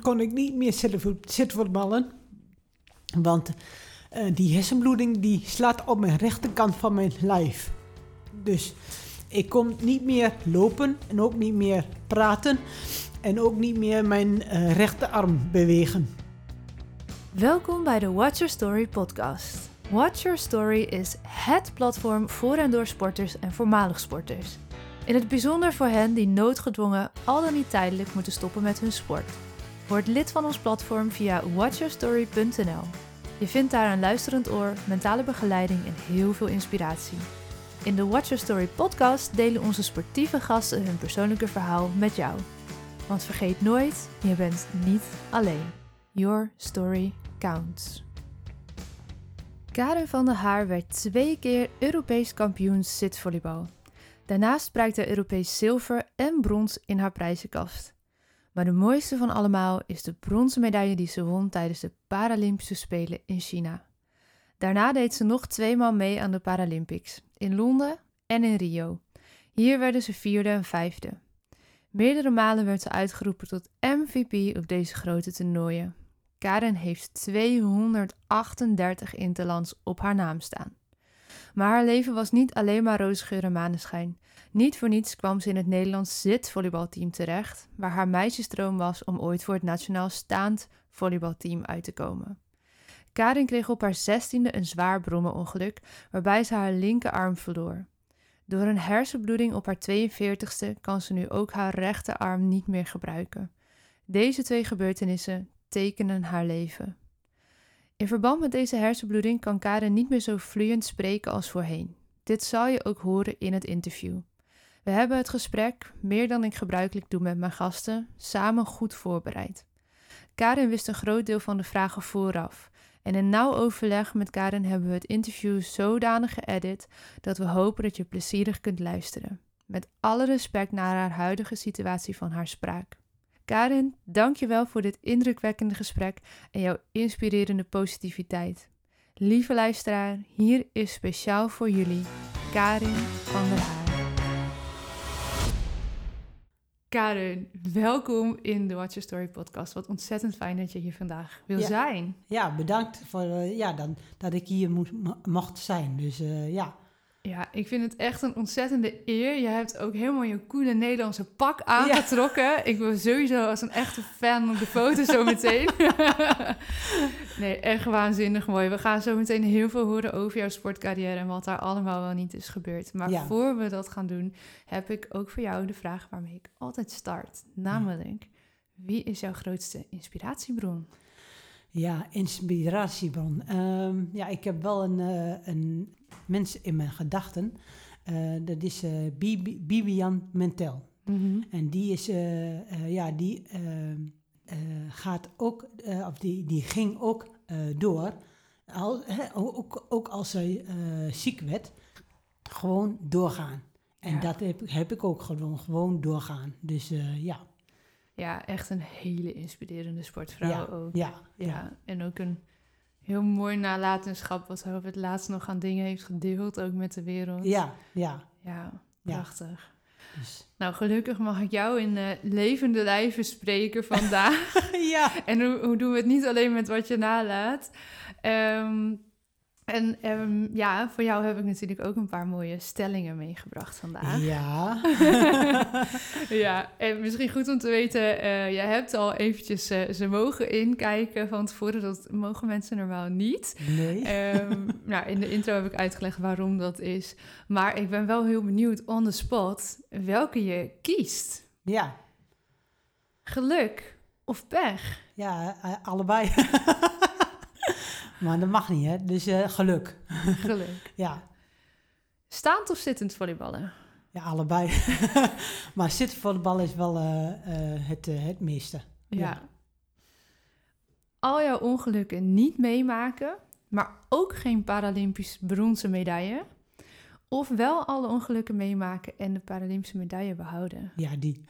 kon ik niet meer zitten- zitvoetballen. Want eh, die hersenbloeding die slaat op mijn rechterkant van mijn lijf. Dus ik kon niet meer lopen en ook niet meer praten. En ook niet meer mijn eh, rechterarm bewegen. Welkom bij de Watch Your Story podcast. Watch Your Story is HET platform voor en door sporters en voormalig sporters. In het bijzonder voor hen die noodgedwongen al dan niet tijdelijk moeten stoppen met hun sport. Word lid van ons platform via watchyourstory.nl. Je vindt daar een luisterend oor, mentale begeleiding en heel veel inspiratie. In de Watch Your Story podcast delen onze sportieve gasten hun persoonlijke verhaal met jou. Want vergeet nooit, je bent niet alleen. Your story counts. Karen van der Haar werd twee keer Europees kampioen zitvolleybal. Daarnaast bereikte Europees zilver en brons in haar prijzenkast. Maar de mooiste van allemaal is de bronzen medaille die ze won tijdens de Paralympische Spelen in China. Daarna deed ze nog tweemaal mee aan de Paralympics, in Londen en in Rio. Hier werden ze vierde en vijfde. Meerdere malen werd ze uitgeroepen tot MVP op deze grote toernooien. Karen heeft 238 interlands op haar naam staan. Maar haar leven was niet alleen maar roosgeur en maneschijn. Niet voor niets kwam ze in het Nederlands zitvolleybalteam terecht, waar haar meisjesdroom was om ooit voor het nationaal staand volleybalteam uit te komen. Karin kreeg op haar zestiende een zwaar brommenongeluk, waarbij ze haar linkerarm verloor. Door een hersenbloeding op haar 42ste kan ze nu ook haar rechterarm niet meer gebruiken. Deze twee gebeurtenissen tekenen haar leven. In verband met deze hersenbloeding kan Karen niet meer zo vloeiend spreken als voorheen. Dit zal je ook horen in het interview. We hebben het gesprek, meer dan ik gebruikelijk doe met mijn gasten, samen goed voorbereid. Karen wist een groot deel van de vragen vooraf. En in nauw overleg met Karen hebben we het interview zodanig geëdit dat we hopen dat je plezierig kunt luisteren. Met alle respect naar haar huidige situatie van haar spraak. Karin, dank je wel voor dit indrukwekkende gesprek en jouw inspirerende positiviteit. Lieve luisteraar, hier is speciaal voor jullie Karin van der Haar. Karin, welkom in de Watch Your Story podcast. Wat ontzettend fijn dat je hier vandaag wil Ja. zijn. Ja, bedankt voor eh, ja, dan, dat ik hier moest, mocht zijn. Dus eh, ja. Ja, ik vind het echt een ontzettende eer. Je hebt ook helemaal je coole Nederlandse pak aangetrokken. Ik ben sowieso als een echte fan op de foto zo meteen. nee, echt waanzinnig mooi. We gaan zo meteen heel veel horen over jouw sportcarrière en wat daar allemaal wel niet is gebeurd. Maar Ja. voor we dat gaan doen, heb ik ook voor jou de vraag waarmee ik altijd start. Namelijk, wie is jouw grootste inspiratiebron? Ja, inspiratiebron. Ehm, ja, ik heb wel een, eh, een mens in mijn gedachten. Eh, dat is eh, Bibi- Bibian Mentel. En die is, ja, die ehm, eh, gaat ook, of die, die ging ook door. Al, ook, ook als zij ziek werd, gewoon doorgaan. En Ja. dat heb, heb ik ook gewoon, gewoon doorgaan. Dus ja. Ja, echt een hele inspirerende sportvrouw ja, ook. Ja, Ja, ja. en ook een heel mooi nalatenschap wat op het laatst nog aan dingen heeft gedeeld, ook met de wereld. Ja, ja. Ja, Ja. prachtig. Dus. Nou, gelukkig mag ik jou in eh, levende lijven spreken vandaag. ja. en hoe, hoe doen we het niet alleen met wat je nalaat? Ehm, en ehm, ja, voor jou heb ik natuurlijk ook een paar mooie stellingen meegebracht vandaag. Ja. Ja, en misschien goed om te weten, eh jij hebt al eventjes eh, ze mogen inkijken van tevoren, dat mogen mensen normaal niet. Nee. Ehm, nou, in de intro heb ik uitgelegd waarom dat is. Maar ik ben wel heel benieuwd on the spot welke je kiest. Ja. Geluk of pech? Ja, eh, allebei. maar dat mag niet, hè? Dus eh, geluk. Geluk. Ja. Staand of zittend volleyballen? Ja, allebei. maar zitvoetbal is wel eh, eh, het, het meeste. Ja. Ja. Al jouw ongelukken niet meemaken, maar ook geen Paralympisch bronzen medaille. Of wel alle ongelukken meemaken en de Paralympische medaille behouden. Ja, die.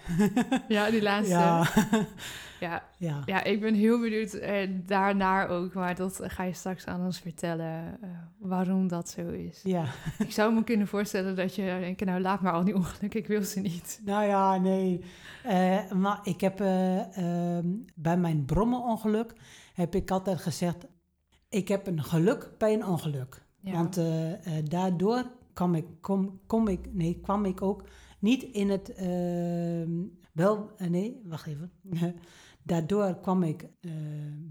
Ja, die laatste. Ja. Ja, ja. ja ik ben heel benieuwd eh, daarnaar ook. Maar dat ga je straks aan ons vertellen eh, waarom dat zo is. ja. Ik zou me kunnen voorstellen dat je denkt, nou laat maar al die ongelukken, ik wil ze niet. Nou ja, nee. Eh, maar ik heb eh, ehm, bij mijn brommenongeluk heb ik altijd gezegd, ik heb een geluk bij een ongeluk. Ja. Want eh, eh, daardoor kwam ik, kom, kom ik, nee, kwam ik ook niet in het, ehm, wel, eh, nee, wacht even. daardoor kwam ik eh,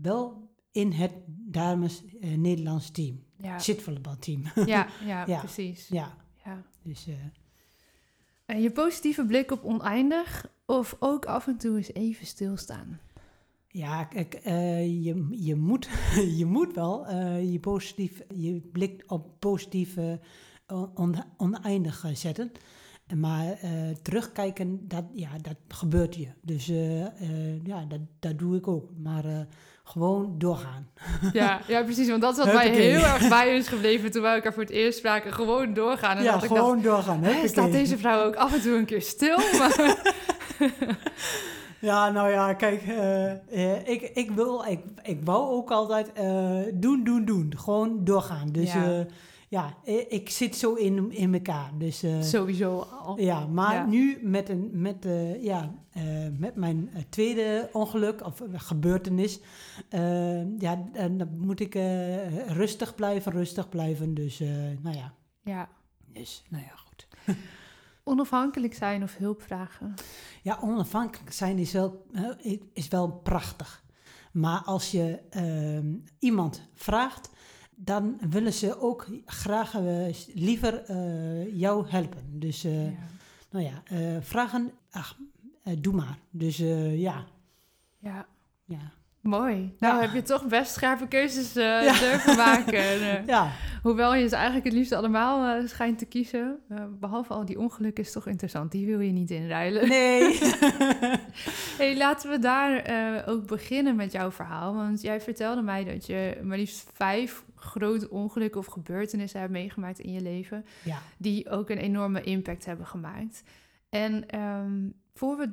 wel in het dames eh, Nederlands team, ja. zitvolleybalteam. Ja, ja, Ja. precies. ja, Ja. dus En je positieve blik op oneindig of ook af en toe eens even stilstaan. Ja, kijk, je, je, moet, je moet wel je, positief, je blik op positief eh, on, oneindig zetten. Maar eh, terugkijken, dat, ja, dat gebeurt je. Dus eh, eh, ja, dat, dat doe ik ook. Maar gewoon doorgaan. Ja, ja, precies. Want dat is wat mij heel erg bij is gebleven toen wij elkaar voor het eerst spraken. Gewoon doorgaan. En ja, dat ik dacht, gewoon doorgaan. hè, staat deze vrouw ook af en toe een keer stil? Maar, Ja, nou ja, kijk, ik, ik wil, ik, ik wou ook altijd doen, doen, doen. Gewoon doorgaan. Dus Ja. Ja, ik, zit zo in, in elkaar. Dus eh, sowieso al. Ja, maar Ja. nu met, een, met, eh, ja, eh, met mijn tweede ongeluk of gebeurtenis, ja, dan moet ik rustig blijven, rustig blijven. Dus, nou ja, Ja. dus, nou ja, goed. Onafhankelijk zijn of hulp vragen. Ja, onafhankelijk zijn is wel, is wel prachtig. Maar als je ehm, iemand vraagt, dan willen ze ook graag eh, liever eh, jou helpen. Dus, eh, Ja. nou ja, vragen, ach, doe maar. Dus ja, ja. ja. Mooi. Nou Ja. heb je toch best scherpe keuzes Ja. durven maken. En, Ja, hoewel je ze eigenlijk het liefst allemaal schijnt te kiezen. eh, behalve al die ongelukken is toch interessant. Die wil je niet inruilen. nee. Hey, laten we daar ook beginnen met jouw verhaal. Want jij vertelde mij dat je maar liefst vijf grote ongelukken of gebeurtenissen hebt meegemaakt in je leven. ja, Die ook een enorme impact hebben gemaakt. En ehm, voor we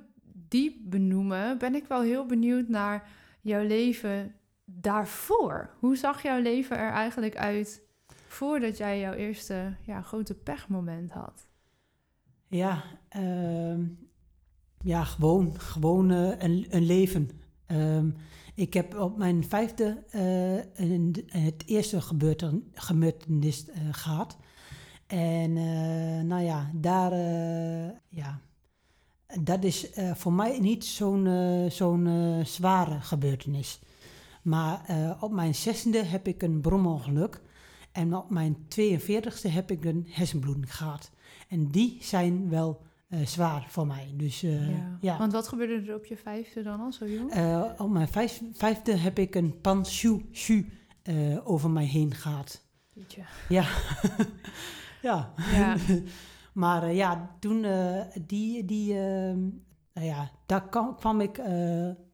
die benoemen, ben ik wel heel benieuwd naar jouw leven daarvoor. Hoe zag jouw leven er eigenlijk uit voordat jij jouw eerste ja, grote pechmoment had? ja, ehm, ja gewoon, gewoon eh, een, een leven. Ehm, ik heb op mijn vijfde eh, een, het eerste gebeurten, gebeurtenis eh, gehad. En eh, nou ja, daar, ja, dat is voor mij niet zo'n zo'n zware gebeurtenis. Maar op mijn zesde heb ik een bromongeluk. En op mijn 42e heb ik een hersenbloeding gehad. En die zijn wel eh, zwaar voor mij. Dus eh, ja. Want wat gebeurde er op je vijfde dan al zo jong? Eh, op mijn vijf, vijfde heb ik een panshu shu over mij heen gehad. Ja. ja. Ja. maar ja, toen die, die ehm, nou ja, daar kwam, kwam ik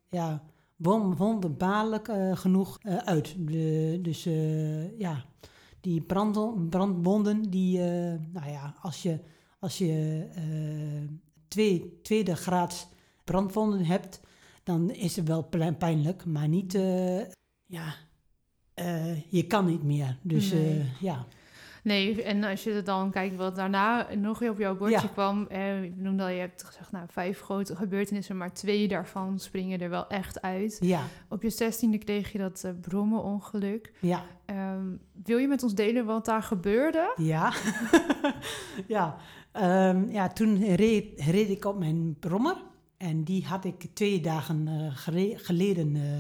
ja, won- wonderbaarlijk genoeg uit. De, dus ja, die brand, brandwonden, die, nou ja, als je, als je eh, twee, tweede graads brandwonden hebt, dan is het wel pijn- pijnlijk, maar niet, eh, ja, eh, je kan niet meer. Dus Nee. ja. Nee, en als je dan kijkt wat daarna nog op jouw bordje Ja. kwam, eh, ik noemde al, je hebt gezegd, nou, vijf grote gebeurtenissen, maar twee daarvan springen er wel echt uit. Ja, Op je zestiende kreeg je dat eh, brommenongeluk. ja, Ehm, wil je met ons delen wat daar gebeurde? ja. ja. Ehm, ja, toen reed, reed ik op mijn brommer. En die had ik twee dagen eh, geleden eh,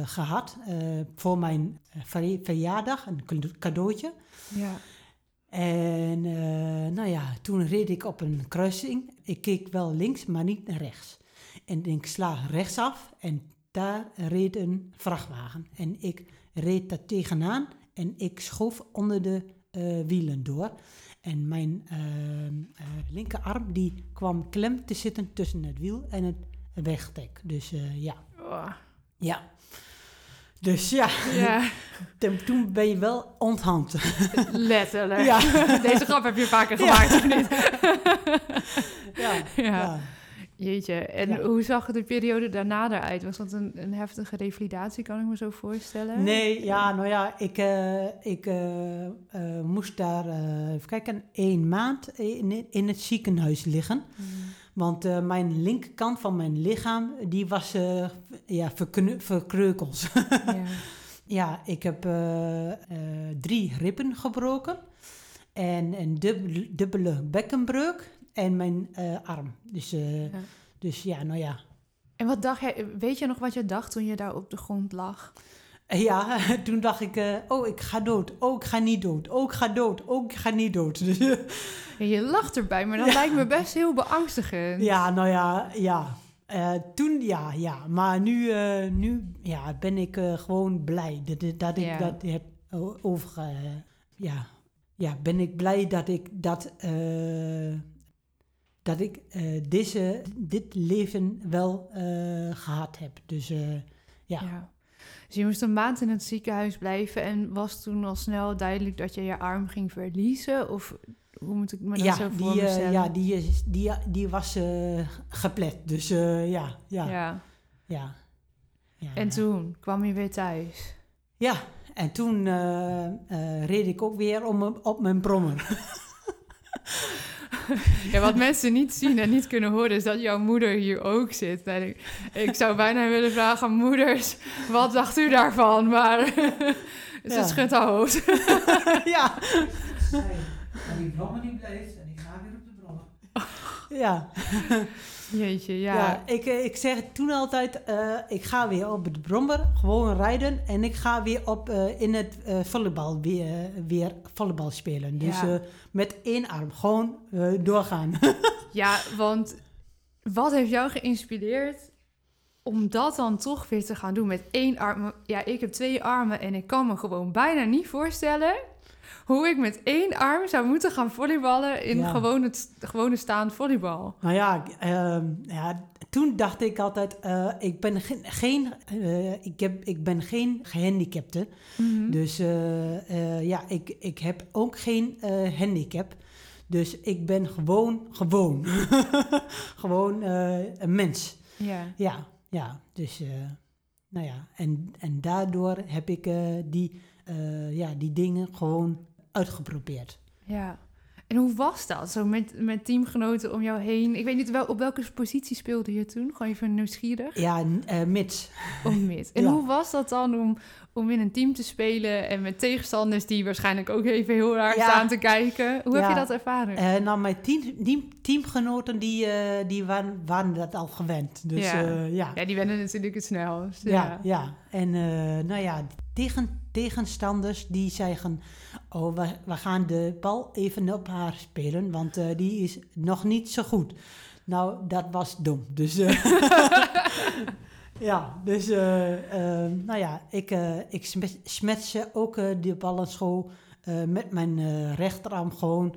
eh, gehad. eh, voor mijn verja- verjaardag, een cadeautje. Ja. En nou ja, toen reed ik op een kruising. Ik keek wel links, maar niet naar rechts. En ik sla rechtsaf en daar reed een vrachtwagen. En ik reed daar tegenaan en ik schoof onder de wielen door. En mijn ehm, eh, linkerarm die kwam klem te zitten tussen het wiel en het wegdek. Dus eh, ja, Oh, ja. Dus ja, Ja, toen- ben je wel onthand. letterlijk. Ja. Deze grap heb je vaker gemaakt, of niet? ja, Ja. ja. Jeetje, en Ja. hoe zag de periode daarna eruit? Was dat een, een heftige revalidatie, kan ik me zo voorstellen? Nee, ja, nou ja, ik, eh, ik eh, eh, moest daar, even kijken, één maand in, in het ziekenhuis liggen. Mm. Want mijn linkerkant van mijn lichaam, die was ja, verkreukeld. Ja. ja, ik heb drie ribben gebroken. En een dubbele, dubbele bekkenbreuk en mijn eh, arm. Dus, eh, Ja. dus ja, nou ja. En wat dacht jij, weet je nog wat je dacht toen je daar op de grond lag? Ja, toen dacht ik, eh, oh, ik ga dood. Oh, ik ga niet dood. Oh, ik ga dood. Oh, ik ga niet dood. Dus, eh, Ja, je lacht erbij, maar dat Ja. lijkt me best heel beangstigend. ja, nou ja, ja. Eh, toen, ja, ja. Maar nu, eh, nu ja, ben ik eh, gewoon blij dat, dat ik Ja. dat heb over... eh, ja. ja, ben ik blij dat ik dat... dat ik eh, deze, dit leven wel eh, gehad heb. Dus eh, ja. Ja. Dus je moest een maand in het ziekenhuis blijven en was toen al snel duidelijk dat je je arm ging verliezen? Of hoe moet ik me dat ja, zo voor die, me eh, stellen? ja, die, die, die was geplet. Dus ja, ja, ja. Ja. En toen kwam je weer thuis. Ja, en toen reed ik ook weer om, mijn- op mijn brommer. Ja, wat mensen niet zien en niet kunnen horen, is dat jouw moeder hier ook zit. En ik, ik zou bijna willen vragen aan moeders, wat dacht u daarvan? Maar ze Ja. schudt haar hoofd. ja. En die brommer die blijft en ik ga weer op de brommer. Ja, Jeetje, ja. ja. ik, eh, ik zeg toen altijd, eh, ik ga weer op de brommer, gewoon rijden. En ik ga weer op, eh, in het eh, volleybal weer, weer volleybal spelen. Dus Ja. met één arm, gewoon doorgaan. Ja, want wat heeft jou geïnspireerd om dat dan toch weer te gaan doen met één arm? Ja, ik heb twee armen en ik kan me gewoon bijna niet voorstellen hoe ik met één arm zou moeten gaan volleyballen in Ja. gewoon het gewone staand volleybal. Nou ja, ehm, ja, toen dacht ik altijd, eh, ik ben geen, geen, eh, ik, heb, ik ben geen gehandicapte. Mhm. Dus eh, ja, ik, ik heb ook geen handicap. Dus ik ben gewoon, gewoon. gewoon een mens. Ja. Ja, ja. Dus, nou ja. En, en daardoor heb ik die, ja, die dingen gewoon uitgeprobeerd. Ja. En hoe was dat? Zo met, met teamgenoten om jou heen. Ik weet niet wel, op welke positie speelde je toen? Gewoon even nieuwsgierig. Ja, n- eh, mits. Om mid. En Ja. hoe was dat dan om, om in een team te spelen en met tegenstanders die waarschijnlijk ook even heel raar Ja. staan te kijken? Hoe heb je dat ervaren? Eh, nou, mijn team, team, teamgenoten die, eh, die waren, waren dat al gewend. Dus Ja. ja, die wennen natuurlijk het snelst. Ja, Ja. ja. En nou ja, tegen, tegenstanders die zeggen... Oh, we, we gaan de bal even op haar spelen, want eh, die is nog niet zo goed. Nou, dat was dom. Dus eh, ja, dus eh, nou ja, ik, ik smet, smet ze ook de ballen zo eh, met mijn rechterarm gewoon.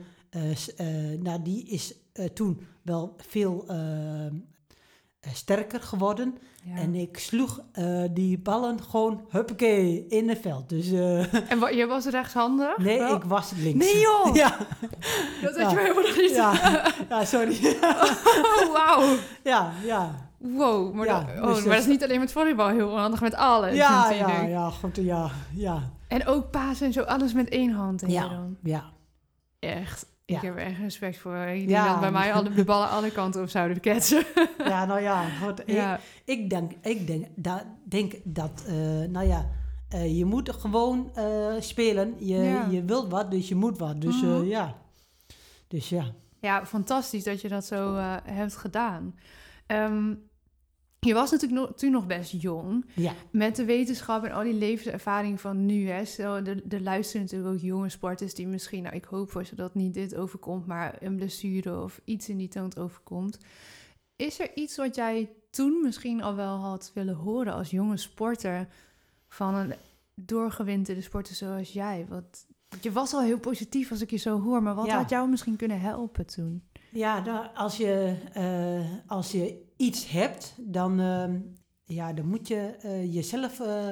nou, die is toen wel veel sterker geworden. Ja. En ik sloeg eh, die ballen gewoon, huppakee, in het veld. Dus eh, En wa- je was rechtshandig? nee, Wel? ik was links. Nee joh! Ja, Dat had je helemaal nog niet. ja, ja, sorry. Oh, wauw. ja, ja. Wow. Maar, Ja, dat, dus oh, maar dat- dat is niet alleen met volleybal heel handig, met alles Ja, ja, ja, goed, ja, ja. En ook pasen en zo, alles met één hand. En Ja. dan. Ja, Echt. Ja. Ik heb er echt respect voor. Die Ja. dan bij mij alle, de ballen alle kanten op zouden ketsen. ja nou ja, goed. ja. Ik, ik denk, ik denk, dat, denk dat, eh, nou ja, eh, je moet gewoon eh, spelen. Je, Ja. je wilt wat, dus je moet wat. Dus eh, Mhm. ja. Dus ja. ja, fantastisch dat je dat zo eh, hebt gedaan. Ehm, je was natuurlijk nog, toen nog best jong. Ja, Met de wetenschap en al die levenservaring van nu. Hè, stel, er, er luisteren natuurlijk ook jonge sporters die misschien... Nou, ik hoop voor ze dat niet dit overkomt... maar een blessure of iets in die toont overkomt. Is er iets wat jij toen misschien al wel had willen horen... als jonge sporter van een doorgewinterde sporter zoals jij? Wat, je was al heel positief als ik je zo hoor... maar wat Ja. had jou misschien kunnen helpen toen? ja nou, als, je, eh, als je iets hebt, dan, eh, ja, dan moet je eh, jezelf eh,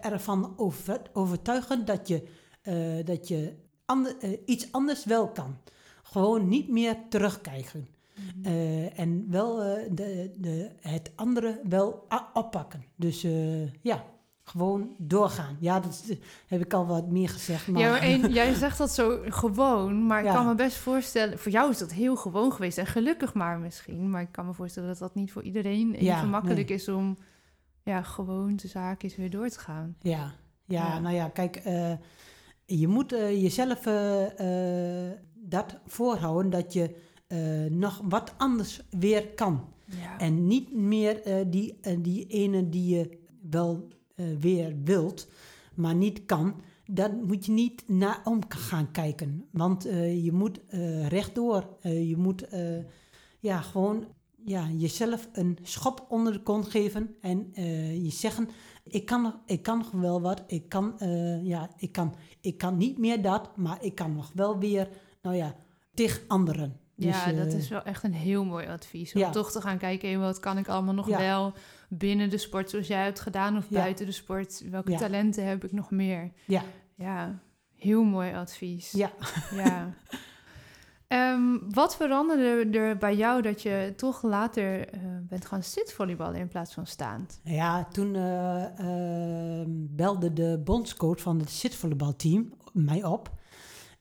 ervan over, overtuigen dat je, eh, dat je ander, iets anders wel kan. Gewoon niet meer terugkijken. Mhm. En wel de, de, het andere wel oppakken. Dus ja, gewoon doorgaan. Ja, dat is- heb ik al wat meer gezegd. Maar, Ja, maar jij zegt dat zo gewoon, maar ik Ja. kan me best voorstellen... Voor jou is dat heel gewoon geweest en gelukkig maar misschien. Maar ik kan me voorstellen dat dat niet voor iedereen even Ja, makkelijk nee. is om ja, gewoon de zaakjes weer door te gaan. Ja, ja, Ja. nou ja, kijk, eh, je moet eh, jezelf eh, dat voorhouden dat je nog wat anders weer kan. Ja. En niet meer die, die ene die je wel eh, weer wilt, maar niet kan. Dan moet je niet naar om gaan kijken. Want eh, je moet eh, rechtdoor. Je moet ja, gewoon ja, jezelf een schop onder de kont geven. En je zeggen, ik kan, nog, ik kan nog wel wat. Ik kan, ja, ik, kan, ik kan niet meer dat, maar ik kan nog wel weer, nou ja, tegen anderen. ja, Dus, dat eh, is wel echt een heel mooi advies. Om ja. toch te gaan kijken, wat kan ik allemaal nog Ja. wel binnen de sport zoals jij hebt gedaan... of Ja. buiten de sport, welke Ja. talenten heb ik nog meer? Ja. Ja, heel mooi advies. Ja. Ja. Ehm, wat veranderde er bij jou dat je toch later eh, bent gaan zitvolleyballen in plaats van staand? Ja, toen eh, eh, belde de bondscoach van het zitvolleybalteam mij op.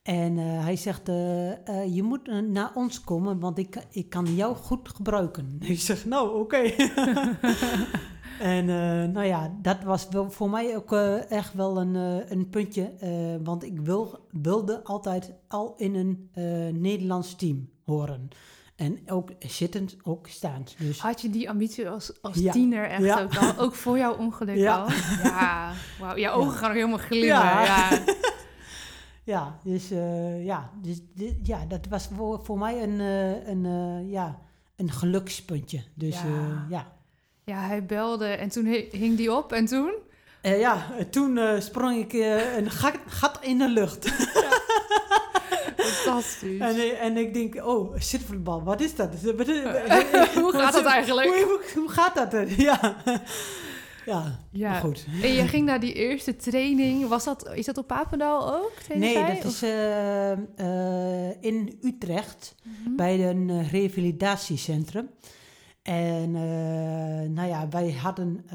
En eh, hij zegt, eh, eh, je moet naar ons komen, want ik, ik kan jou goed gebruiken. Ik zeg, nou, oké. en eh, nou ja, dat was wel voor mij ook eh, echt wel een, eh, een puntje. eh, want ik wil, wilde altijd al in een eh, Nederlands team horen. En ook zittend, ook staand. Dus Had je die ambitie als, als Ja. tiener echt Ja. ook al? Ook voor jouw ongeluk Ja. al? Ja, wauw. Jouw ogen Ja. gaan ook helemaal glimmen. Ja. Ja. Dus, eh, ja, dus ja, dat was voor, voor mij een, eh, een, eh, ja, een gelukspuntje. Dus Ja. ja, ja. hij belde en toen hi- hing die op en toen? Ja, toen sprong ik een gat, gat in de lucht. Fantastisch. en, en ik denk, oh, zitvoetbal, wat is dat? Wat is- Hoe gaat dat eigenlijk? Hoe, hoe, hoe gaat dat? Ja, ja, Ja. maar goed. En je ging naar die eerste training. Was dat, is dat op Papendal ook? Nee, dat Of- is eh, eh, in Utrecht. Mhm. bij een eh, revalidatiecentrum. En nou ja, wij hadden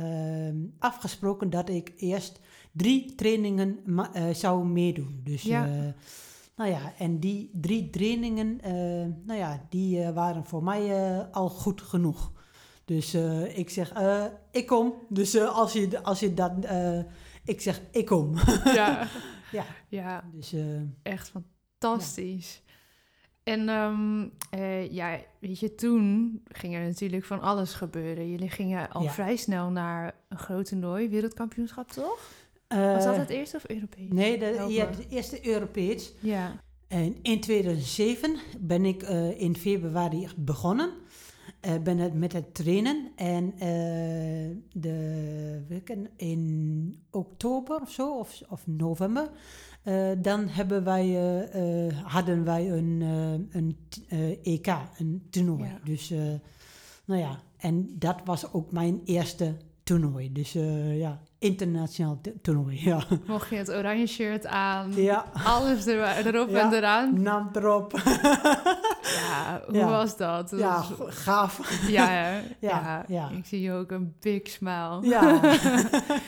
afgesproken dat ik eerst drie trainingen zou meedoen. Dus Ja. nou ja, en die drie trainingen, nou ja, die waren voor mij al goed genoeg. Dus eh, ik zeg, eh, ik kom. Dus eh, als, je, als je dat, ik zeg, ik kom. Ja. Ja. ja, dus echt fantastisch. En ehm, eh, ja, weet je, toen ging er natuurlijk van alles gebeuren. Jullie gingen al Ja. vrij snel naar een groot toernooi, wereldkampioenschap, toch? Was dat het eerste of Europees? Nee, de, het eerste Europees. Ja, En in 2007 ben ik in februari begonnen. Eh, ben het met het trainen. En eh, de weken in oktober of zo, of, of november. eh, dan hebben wij, hadden wij een, een EK, een toernooi. Ja. Dus, nou ja, en dat was ook mijn eerste toernooi. Dus ja, internationaal to- toernooi. Ja, mocht je het oranje shirt aan, ja. alles er, erop Ja. en eraan. naam erop. Ja, hoe Ja. was dat? Dat Ja, was- gaaf. ja? Ja, ja. Ik zie ook een big smile. Ja.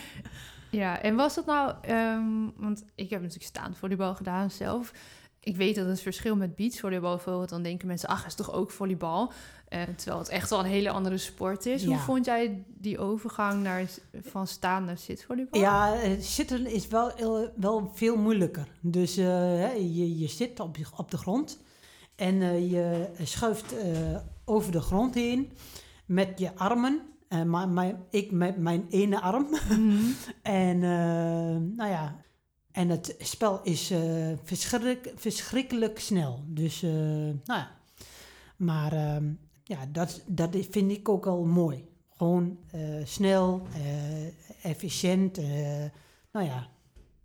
Ja, en was dat nou, ehm, want ik heb natuurlijk staand volleybal gedaan zelf. Ik weet dat het verschil met beachvolleybal bijvoorbeeld, dan denken mensen, ach, is toch ook volleybal? Eh, terwijl het echt wel een hele andere sport is. Hoe vond jij die overgang naar, van staan naar zitvolleybal? ja, eh, zitten is wel, heel- wel veel moeilijker. Dus eh, je, je zit op, je- op de grond en eh, je schuift eh, over de grond heen met je armen. Eh, maar ik met mijn ene arm. Mhm. En nou ja, en het spel is verschrik, verschrikkelijk snel. Dus, nou ja. Maar ehm, ja, dat, dat vind ik ook al mooi. Gewoon snel, efficiënt. nou ja,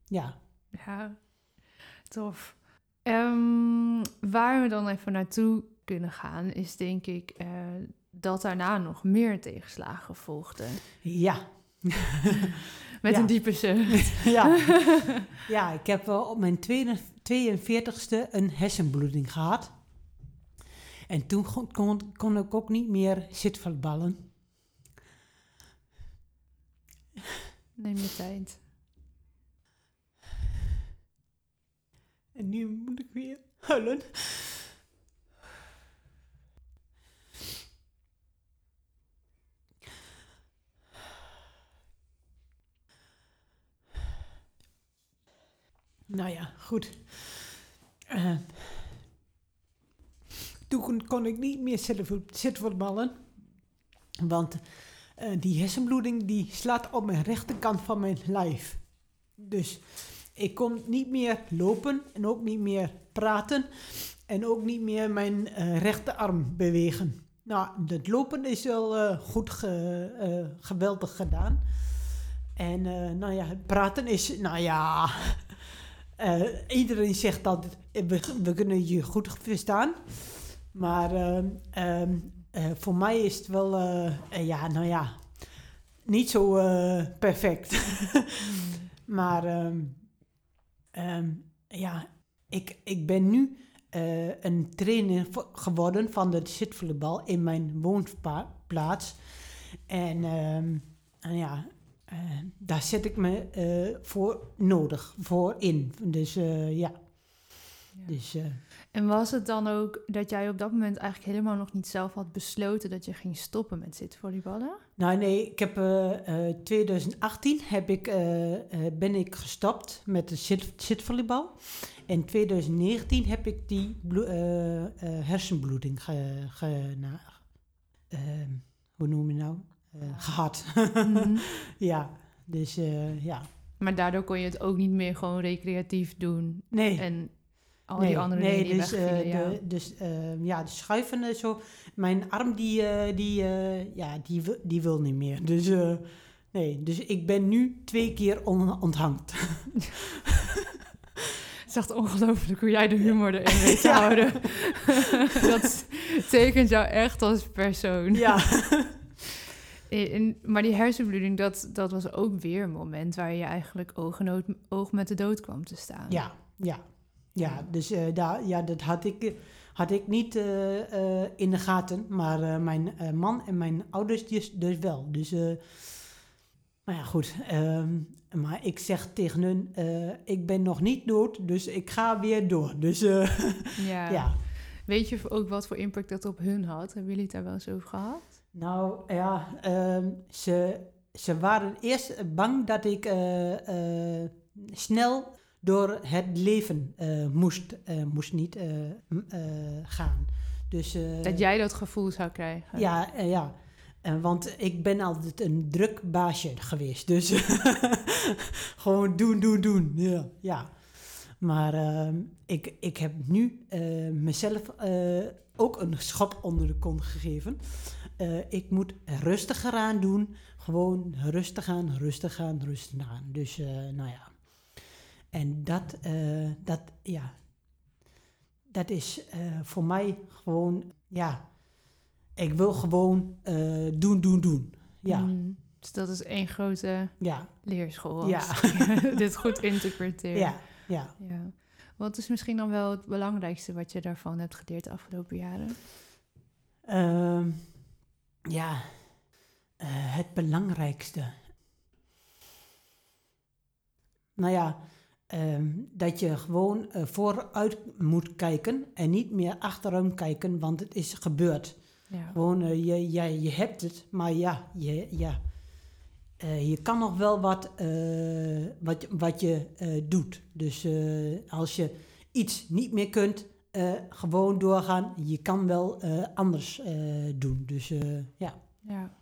ja. Ja, tof. Ehm, waar we dan even naartoe kunnen gaan, is denk ik eh, dat daarna nog meer tegenslagen volgden. Ja, Met Ja. een diepe zucht. ja. ja, ik heb eh, op mijn 42ste een hersenbloeding gehad. En toen kon, ik ook niet meer zitvoetballen. Neem je tijd. En nu moet ik weer huilen. Nou ja, goed. Eh, toen kon, ik niet meer zitvoet- zitvoetballen. Want eh, die hersenbloeding die slaat op mijn rechterkant van mijn lijf. Dus ik kon niet meer lopen en ook niet meer praten. En ook niet meer mijn eh, rechterarm bewegen. Nou, het lopen is wel eh, goed eh, geweldig gedaan. En nou ja, praten is, nou ja, iedereen zegt dat we, we kunnen je goed verstaan. Maar ehm, ehm, eh, voor mij is het wel, ja, nou ja, niet zo perfect. maar ehm, ehm, ja, ik, ik ben nu eh, een trainer geworden van de zitvoetbal in mijn woonplaats. En ehm, nou ja, eh, daar zet ik me eh, voor nodig, voor in. Dus ja, Ja. dus... eh, En was het dan ook dat jij op dat moment eigenlijk helemaal nog niet zelf had besloten dat je ging stoppen met zitvolleyballen? Nou nee, ik heb eh, eh, 2018 heb ik, eh, eh, ben ik gestopt met de zit, zitvolleybal. En 2019 heb ik die bloe- eh, eh, hersenbloeding ge, ge- na- eh, hoe noem je nou? Eh, gehad. Mhm. ja, dus eh, ja. Maar daardoor kon je het ook niet meer gewoon recreatief doen. Nee. En al nee, die andere nee, dingen dus, eh, wegvielen. ja. de, dus eh, ja, de schuiven en zo. Mijn arm die, eh, die, ja, die, die wil niet meer. Dus nee, dus ik ben nu twee keer on, onthangt. Het is echt ongelooflijk hoe jij de humor erin weet te Ja. houden. dat tekent jou echt als persoon. Ja. Maar die hersenbloeding, dat, dat was ook weer een moment waar je eigenlijk oog, en oog- oog met de dood kwam te staan. Ja, ja. Ja, dus eh, daar, ja, dat had ik, eh, had ik niet eh, in de gaten. Maar mijn man en mijn ouders dus, dus wel. Dus, maar ja, goed. ehm, maar ik zeg tegen hun, ik ben nog niet dood, dus ik ga weer door. Dus Ja. ja. Weet je ook wat voor impact dat op hun had? Hebben jullie het daar wel eens over gehad? Nou ja, ehm, ze, ze waren eerst bang dat ik snel door het leven eh, moest, eh, moest niet eh, gaan. Dus, Dat jij dat gevoel zou krijgen? Ja, ja. Want ik ben altijd een druk baasje geweest. Dus gewoon doen, doen, doen. Ja, ja. Maar ik, ik heb nu mezelf ook een schop onder de kont gegeven. Ik moet rustiger aan doen. Gewoon rustig aan, rustig aan, rustig aan. Dus nou ja. En dat, eh, dat, ja, dat is eh, voor mij gewoon, ja, ik wil gewoon eh, doen, doen, doen. Ja, Mm, dus dat is één grote ja, leerschool. Ja. dit goed interpreteer. ja, ja. ja. Wat is misschien dan wel het belangrijkste wat je daarvan hebt geleerd de afgelopen jaren? Ehm, ja, het belangrijkste. Nou ja, ehm, dat je gewoon eh, vooruit moet kijken en niet meer achterom kijken, want het is gebeurd. Ja. Gewoon, eh, je, ja, je hebt het, maar ja, je, ja. Eh, je kan nog wel wat, wat, wat je doet. Dus als je iets niet meer kunt, gewoon doorgaan. Je kan wel anders doen. Dus ja. ja.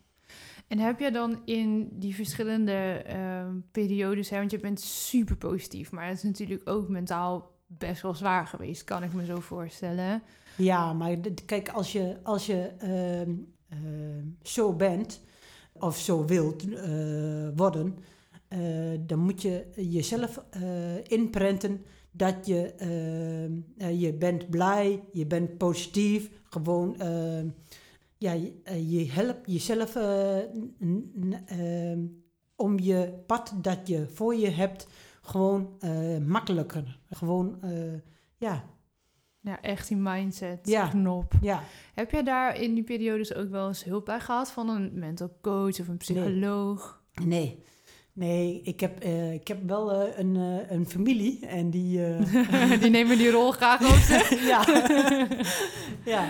En heb je dan in die verschillende ehm, periodes, hè, want je bent super positief, maar het is natuurlijk ook mentaal best wel zwaar geweest, kan ik me zo voorstellen. Ja, maar kijk, als je, als je ehm, ehm, zo bent of zo wilt eh, worden, eh, dan moet je jezelf eh, inprenten dat je, je bent blij, je bent positief, gewoon, ja, je, eh, je helpt jezelf eh, ehm, om je pad dat je voor je hebt gewoon eh, makkelijker. Gewoon, ja, Ja, echt die mindset Ja. knop. ja. Heb jij daar in die periodes ook wel eens hulp bij gehad van een mental coach of een psycholoog? Nee. Nee, ik heb, ik heb wel een, een familie en die... die nemen die rol graag op zich. ja. ja.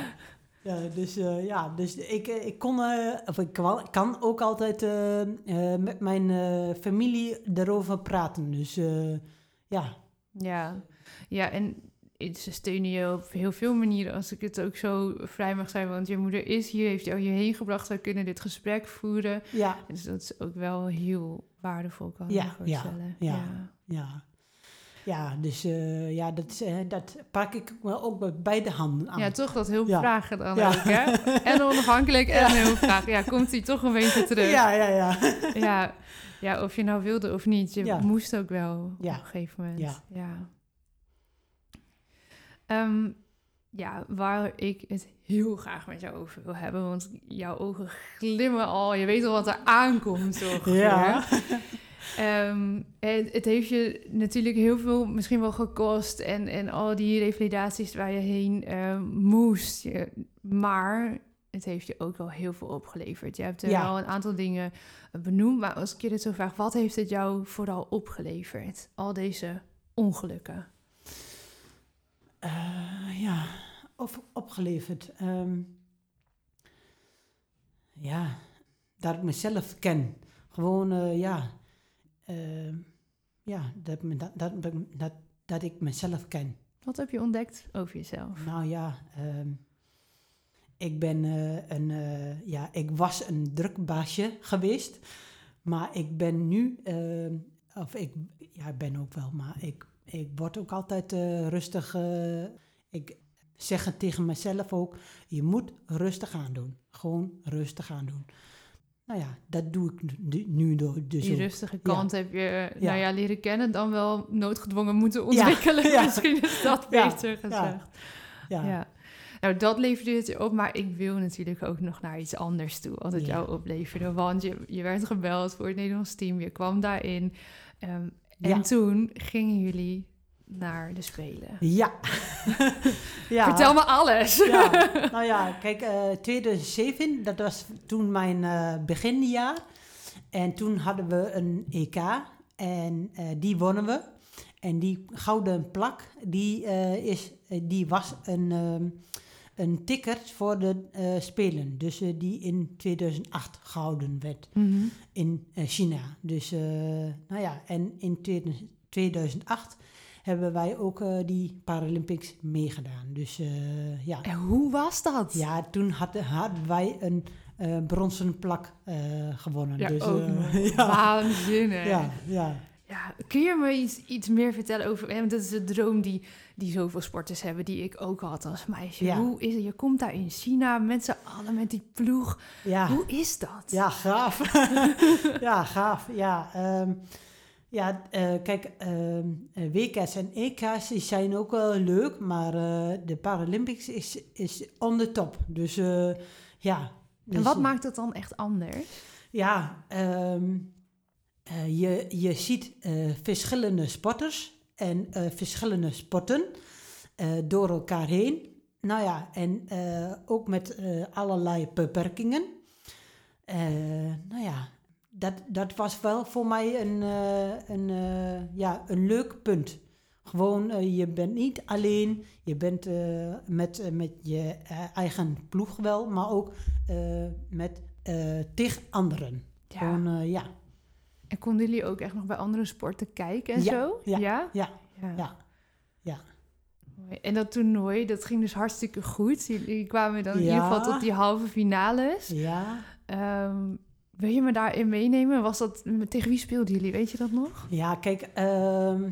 Ja, dus, eh, ja, dus ik, eh, ik kon, eh, of ik kan, ook altijd eh, eh, met mijn eh, familie erover praten. Dus eh, ja, Ja, ja en ze steunen je op heel veel manieren, als ik het ook zo vrij mag zijn. Want je moeder is hier, heeft jou hierheen gebracht, we kunnen dit gesprek voeren. ja, Dus dat is ook wel heel waardevol, kan ik Ja, me voorstellen. ja. ja. Ja, dus eh, ja, dat, eh, dat pak ik wel ook met beide handen aan. Ja, toch dat Ja. vragen dan Ja. ook, hè? En onafhankelijk en hulp vragen. Ja, komt hij toch een beetje terug. ja, ja, ja. Ja, ja, of je nou wilde of niet. Je Ja. moest ook wel Ja. op een gegeven moment. Ja. Ja. Ehm, ja, waar ik het heel graag met jou over wil hebben. Want jouw ogen glimmen al. Je weet al wat er aankomt. Ongeveer. Ja. Ehm, het, het heeft je natuurlijk heel veel misschien wel gekost. En, en al die revalidaties waar je heen eh, moest. Je- maar het heeft je ook wel heel veel opgeleverd. Je hebt er Ja. wel een aantal dingen benoemd. Maar als ik je dit zo vraag, wat heeft het jou vooral opgeleverd? Al deze ongelukken. Eh, ja, op, opgeleverd. Ehm, ja, dat ik mezelf ken. Gewoon, eh, ja, ehm, ja dat, dat, dat, dat, dat ik mezelf ken. Wat heb je ontdekt over jezelf? Nou ja, ehm, ik ben eh, een, eh, ja, ik was een drukbaasje geweest, maar ik ben nu, ehm, of ik, ja, ik ben ook wel, maar ik, ik word ook altijd eh, rustig. ik zeg het tegen mezelf ook, je moet rustig aan doen. Gewoon rustig aan doen. Nou ja, dat doe ik nu, nu do- dus Die rustige kant heb je Ja. nou ja, leren kennen, dan wel noodgedwongen moeten ontwikkelen. ja. Misschien is dat beter gezegd. Ja, Ja. Nou, dat leverde het je op, maar ik wil natuurlijk ook nog naar iets anders toe, wat het Ja. jou opleverde. Want je, je werd gebeld voor het Nederlands team, je kwam daarin. ehm, en Ja. toen gingen jullie naar de Spelen. ja. ja. Vertel me alles. Ja, nou ja, kijk, eh 2007, dat was toen mijn eh, beginjaar. En toen hadden we een EK en eh, die wonnen we. En die gouden plak, die, eh, is, eh, die was een, ehm, een ticket voor de eh, Spelen. Dus eh, die in 2008 gehouden werd Mhm. in eh, China. Dus, eh, nou ja, en in 2008 hebben wij ook eh, die Paralympics meegedaan. Dus eh, ja. En hoe was dat? Ja, toen hadden, hadden wij een eh, bronzen plak eh, gewonnen. Ja, dus, ook ja, Waanzinnig. ja, ja. Ja, kun je me iets, iets meer vertellen over... hè, Want dat is de droom die, die zoveel sporters hebben, die ik ook had als meisje. Ja. Hoe is het? Je komt daar in China met z'n allen, met die ploeg. Ja, Hoe is dat? ja gaaf. ja, gaaf. Ja, ehm, ja eh, kijk, ehm, eh, WK's en EK's die zijn ook wel leuk, maar eh, de Paralympics is, is on the top. Dus eh, ja. En Dus, wat eh, maakt het dan echt anders? Ja, ehm, eh, je, je ziet verschillende sporters en verschillende sporten door elkaar heen. Nou ja, en ook met allerlei beperkingen. Nou ja, dat, dat was wel voor mij een, eh, een, eh, ja, een leuk punt. Gewoon, eh, je bent niet alleen, je bent met, met je eigen ploeg wel, maar ook met tig anderen. Ja. Gewoon, ja, En konden jullie ook echt nog bij andere sporten kijken en Ja, zo? ja, ja. ja, Ja. ja. En dat toernooi, dat ging dus hartstikke goed. Jullie kwamen dan in ieder geval tot die halve finales. Ja, Ehm, wil je me daarin meenemen? Was dat, tegen wie speelden jullie? Weet je dat nog? ja kijk, ehm,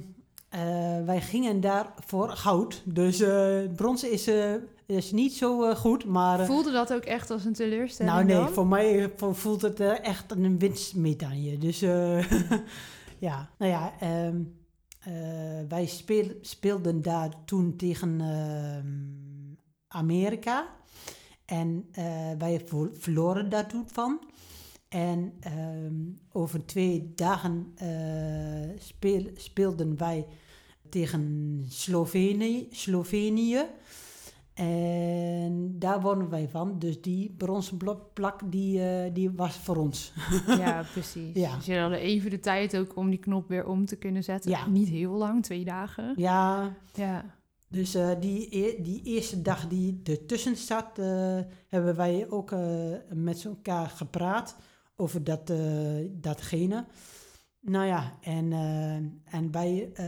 eh, wij gingen daar voor goud. Dus eh bronzen is, eh, is niet zo goed, maar... Voelde dat ook echt als een teleurstelling nou nee, dan? voor mij vo- voelt het echt een winstmedaille. Dus ja, nou ja, ehm, eh, wij speel, speelden daar toen tegen ehm, Amerika. En wij verloren daar toen van. En ehm, over twee dagen eh, speel, speelden wij tegen Slovenië. Slovenië. En daar wonnen wij van. Dus die bronzen plak, die, eh, die was voor ons. Ja, precies. Ja. Dus je had even de tijd ook om die knop weer om te kunnen zetten. Ja. Niet heel lang, twee dagen. Ja, Ja. dus eh, die, e- die eerste dag die ertussen zat, eh, hebben wij ook met elkaar gepraat over dat, eh, datgene. Nou ja, en, eh, en wij eh,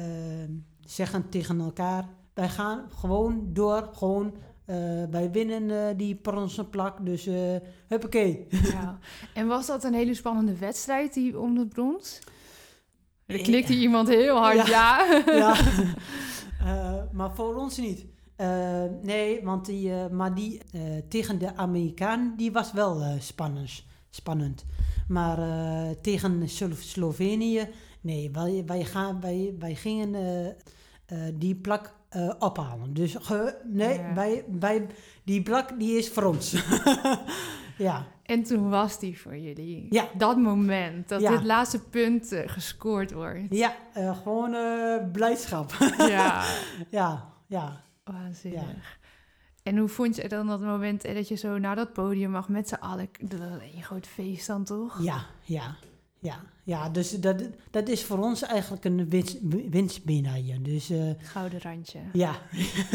zeggen tegen elkaar, wij gaan gewoon door, gewoon, eh, wij winnen eh, die bronzen plak, dus eh huppakee. ja. En was dat een hele spannende wedstrijd, die om het brons? Er klikte iemand heel hard ja. ja. Eh, maar voor ons niet. Nee, want die, eh, maar die eh, tegen de Amerikaan, die was wel eh, spannend, spannend. Maar eh, tegen Slo- Slovenië, nee, wij, wij, gaan, wij, wij gingen eh, eh, die plak ophalen. Dus ge- nee, Ja. wij, wij, die plak die is voor ons. ja, En toen was die voor jullie. Ja. Dat moment, dat Ja. dit laatste punt gescoord wordt. ja gewoon blijdschap. Ja, ja, ja. waanzinnig. En hoe vond je dan dat moment eh, dat je zo naar dat podium mag met z'n allen? Een groot feest dan toch? Ja, ja, ja. Ja, dus dat, dat is voor ons eigenlijk een winst, winstmedaille. Dus eh, Gouden randje. ja.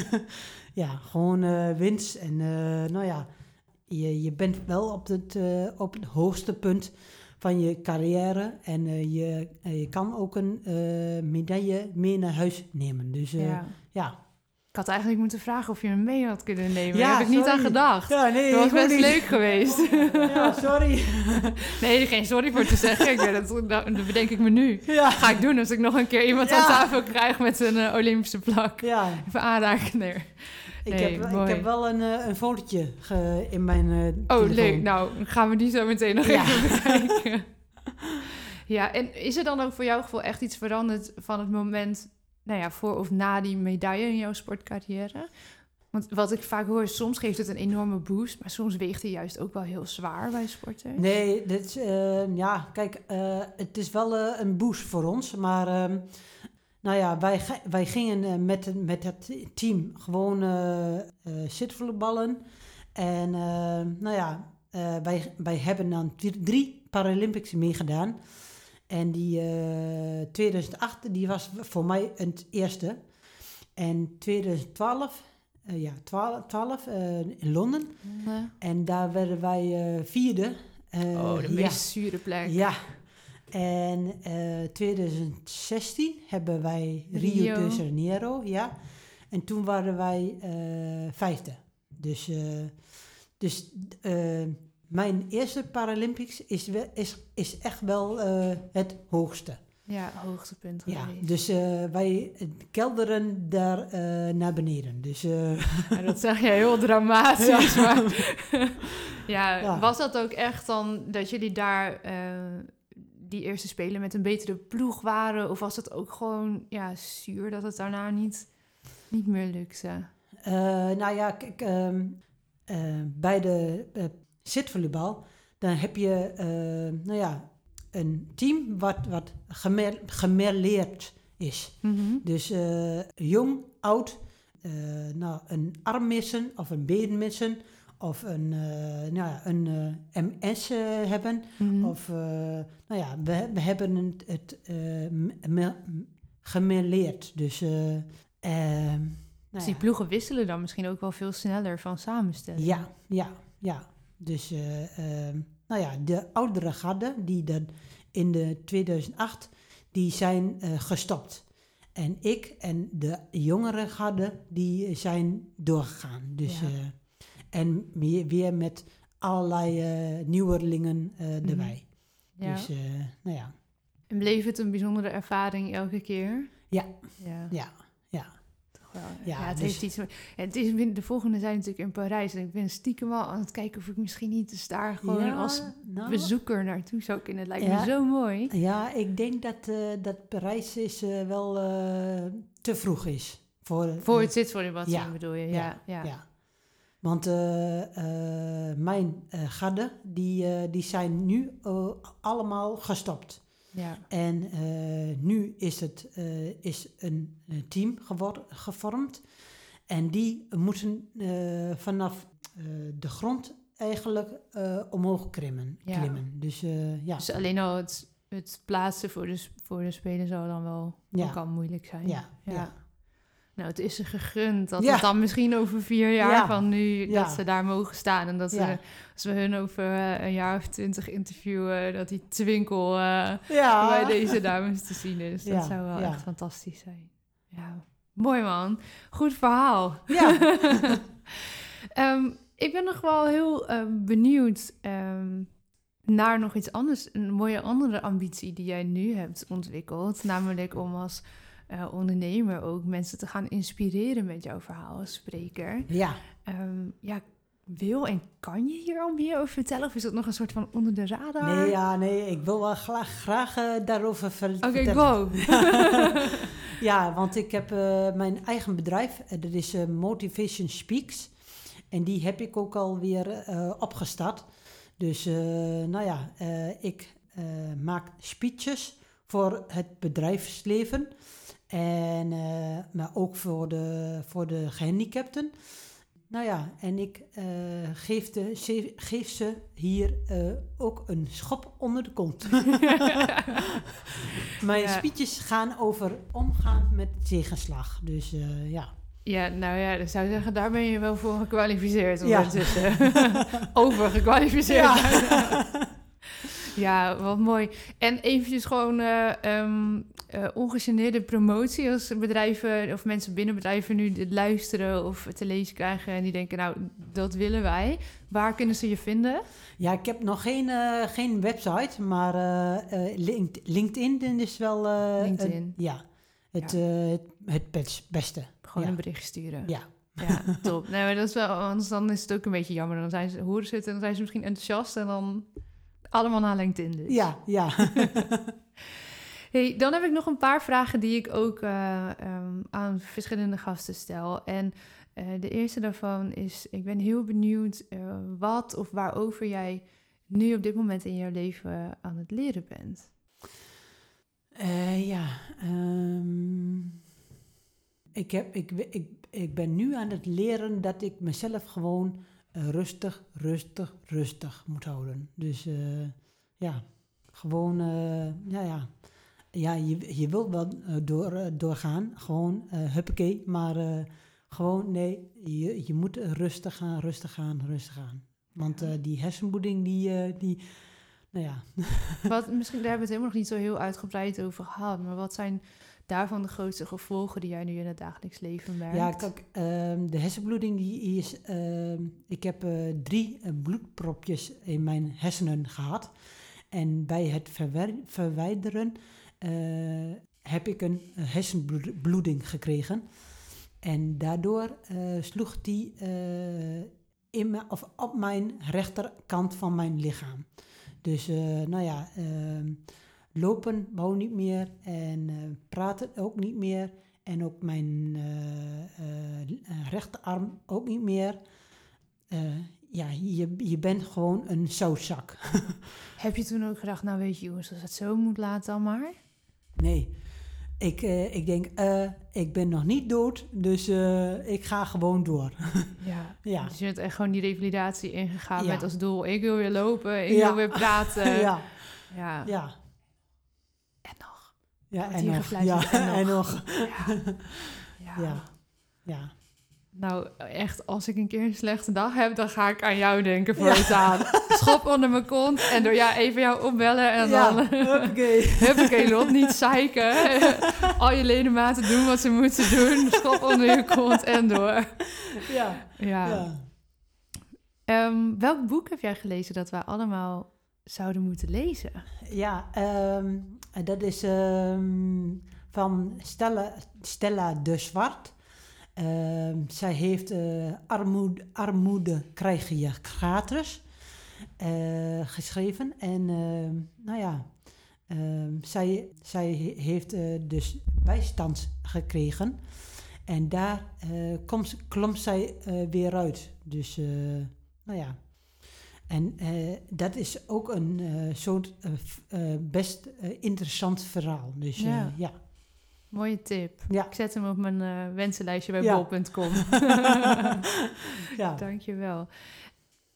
ja, gewoon eh, winst. En nou ja, je, je bent wel op het, op het hoogste punt van je carrière. En je, je kan ook een medaille mee naar huis nemen. Dus ja. ja. Ik had eigenlijk moeten vragen of je hem mee had kunnen nemen. Ja, Daar heb ik niet aan gedacht. Ja, nee, Dat was best niet. leuk geweest. Ja, sorry. Nee, geen sorry voor te zeggen. Ik, dat, dat bedenk ik me nu. Ja, Ga ik doen als ik nog een keer iemand aan tafel krijg met een eh, Olympische plak. ja. Even aanraken. Nee. Ik, heb, ik heb wel een, eh, een fotootje ge- in mijn eh Oh, leuk. Nou, gaan we die zo meteen nog even bekijken. ja, en is er dan ook voor jouw gevoel echt iets veranderd van het moment, nou ja, voor of na die medaille in jouw sportcarrière? Want wat ik vaak hoor, soms geeft het een enorme boost, maar soms weegt hij juist ook wel heel zwaar bij sporters. Nee, dit, is, eh, ja, kijk, eh, het is wel eh, een boost voor ons. Maar ehm, nou ja, wij, wij gingen eh, met, met het team gewoon zitvoetballen. En eh, nou ja, wij, wij hebben dan drie Paralympics meegedaan. En die eh 2008, die was voor mij het eerste. En 2012, eh, ja, 12, 12 eh, in Londen. En daar werden wij eh, vierde. Eh, oh, de ja. meest zure plek. Ja. En eh 2016 hebben wij Rio, Rio. de Janeiro, ja. En toen waren wij eh, vijfde. Dus, eh, dus eh, mijn eerste Paralympics is, we- is, is echt wel eh, het hoogste. Ja, hoogtepunt Ja, dus eh, wij kelderen daar eh, naar beneden. Dus Ja, dat zeg je heel dramatisch. Maar ja, Ja. was dat ook echt dan dat jullie daar die eerste spelen met een betere ploeg waren? Of was het ook gewoon ja, zuur dat het daarna niet, niet meer lukte? Nou ja, kijk, ehm, eh, bij de zitvolleybal, dan heb je eh, nou ja, een team wat, wat gemer, gemerleerd is. Dus eh, jong, oud, eh, nou, een arm missen of een been missen of een, nou ja, een MS hebben. Mhm. Of, nou ja, we, we hebben het, het me- me- gemerleerd. Dus, ehm, Dus nou die ploegen wisselen dan misschien ook wel veel sneller van samenstelling. Ja, ja, ja. Dus, eh, ehm, nou ja, de oudere garde, die dan in de 2008, die zijn eh, gestopt. En ik en de jongere garde, die zijn doorgegaan. Dus, Ja. eh, en weer, weer met allerlei nieuwerlingen Mhm. erbij. Ja. Dus, nou ja, En bleef het een bijzondere ervaring elke keer? Ja. Ja, ja, ja. Ja, Ja, het dus- heeft iets... Het is, de volgende zijn natuurlijk in Parijs. En ik ben stiekem al aan het kijken of ik misschien niet eens daar gewoon ja, als nou, bezoeker naartoe zou kunnen. Het lijkt Ja. me zo mooi. Ja, ik denk dat, eh, dat Parijs is, eh, wel eh, te vroeg is. Voor, Voor het zitvolleybalteam Ja. bedoel je? Ja, ja. ja. Want mijn gadden, die, die zijn nu allemaal gestopt. Ja. En eh, nu is, het, eh, is een team gevormd. En die moeten eh, vanaf de grond eigenlijk omhoog klimmen. Ja. klimmen. Dus ja. Dus alleen al het, het plaatsen voor de, voor de spelen zou dan wel Ja. al moeilijk zijn. Ja, ja. Nou, het is ze gegund dat Ja. het dan misschien over vier jaar Ja. van nu Ja. dat ze daar mogen staan. En dat ze, als we hun over eh, een jaar of twintig interviewen, dat die twinkel eh, bij deze dames te zien is. Dat zou wel echt fantastisch zijn. Ja, mooi man. Goed verhaal. Ja. Ehm, ik ben nog wel heel eh, benieuwd ehm, naar nog iets anders. Een mooie andere ambitie die jij nu hebt ontwikkeld. Namelijk om als eh, ondernemer ook mensen te gaan inspireren met jouw verhaal als spreker. ja. Ehm, ja, wil en kan je hier al meer over vertellen? Of is dat nog een soort van onder de radar? Nee, ja, nee, ik wil wel graag, graag eh, daarover ver- Oké, vertellen. go. Ja, want ik heb eh, mijn eigen bedrijf, dat is Motivation Speaks. En die heb ik ook alweer opgestart. Dus, nou ja, ik maak speeches voor het bedrijfsleven. En, eh, maar ook voor de, voor de gehandicapten. Nou ja, en ik eh, geef, de, ze- geef ze hier eh, ook een schop onder de kont. Mijn Ja. speeches gaan over omgaan met tegenslag. Dus ja. Ja, nou ja, ik zou zeggen, daar ben je wel voor gekwalificeerd Ja. ondertussen. Over gekwalificeerd. Ja. Ja, wat mooi. En eventjes gewoon eh, ongegeneerde promotie als bedrijven of mensen binnen bedrijven nu dit luisteren of te lezen krijgen en die denken, nou, dat willen wij. Waar kunnen ze je vinden? Ja, ik heb nog geen, eh, geen website, maar Link- LinkedIn is wel... LinkedIn. ja, het, Ja. het, het best- beste. Gewoon Ja. een bericht sturen. Ja. Ja, top. Nee, maar dat is wel, anders dan is het ook een beetje jammer. Dan zijn ze horen zitten en dan zijn ze misschien enthousiast en dan allemaal naar LinkedIn dus. Ja, ja. Hey, dan heb ik nog een paar vragen die ik ook eh, ehm, aan verschillende gasten stel. En eh, de eerste daarvan is, ik ben heel benieuwd eh, wat of waarover jij nu op dit moment in jouw leven aan het leren bent. Ja, ehm, ik, heb, ik, ik, ik ben nu aan het leren dat ik mezelf gewoon rustig, rustig, rustig moet houden. Dus eh, ja, gewoon, eh, ja, ja. Ja, je, je wilt wel eh, door, doorgaan, gewoon huppakee, maar gewoon nee, je, je moet rustig gaan, rustig gaan, rustig gaan. Want die hersenbloeding, die, die, nou ja, Wat, misschien, daar hebben we het helemaal nog niet zo heel uitgebreid over gehad. Maar wat zijn daarvan de grootste gevolgen die jij nu in het dagelijks leven merkt? Ja, kijk, ehm, de hersenbloeding die is... ehm, ik heb eh, drie eh, bloedpropjes in mijn hersenen gehad. En bij het verwijderen eh, heb ik een hersenbloeding gekregen. En daardoor sloeg die in mijn, of op mijn rechterkant van mijn lichaam. Dus, nou ja... lopen wou niet meer en eh, praten ook niet meer. En ook mijn eh, eh, rechterarm ook niet meer. Ja, je, je bent gewoon een zoutzak. Heb je toen ook gedacht, nou weet je jongens, als het zo moet, laat dan maar? nee, ik, ik denk, ik ben nog niet dood, dus ik ga gewoon door. Ja. Ja. Dus je bent echt gewoon die revalidatie ingegaan Ja. met als doel, ik wil weer lopen, ik Ja. wil weer praten. ja, ja. ja. Ja, en hier nog, ja, en nog. Ja. ja. Ja, ja. Nou, echt, als ik een keer een slechte dag heb, dan ga ik aan jou denken voor Ja. het aan. Schop onder mijn kont en door ja, even jou opbellen en ja, dan... huppakee. Huppakee, Lot, niet zeiken. Al je ledematen doen wat ze moeten doen. Schop onder je kont en door. Ja, Ja. ja. Ehm, welk boek heb jij gelezen dat wij allemaal zouden moeten lezen? Ja, ehm, dat is ehm, van Stella, Stella de Zwart. Ehm, zij heeft eh, armoede, krijg je gratis eh, geschreven. En nou ja, zij, zij he- heeft eh, dus bijstand gekregen. En daar komt, klom zij weer uit. Dus, nou ja. En eh, dat is ook een eh, soort eh, best interessant verhaal. Dus Ja. ja. Mooie tip. Ja. Ik zet hem op mijn wensenlijstje bij Ja. bol.com. ja. Dankjewel.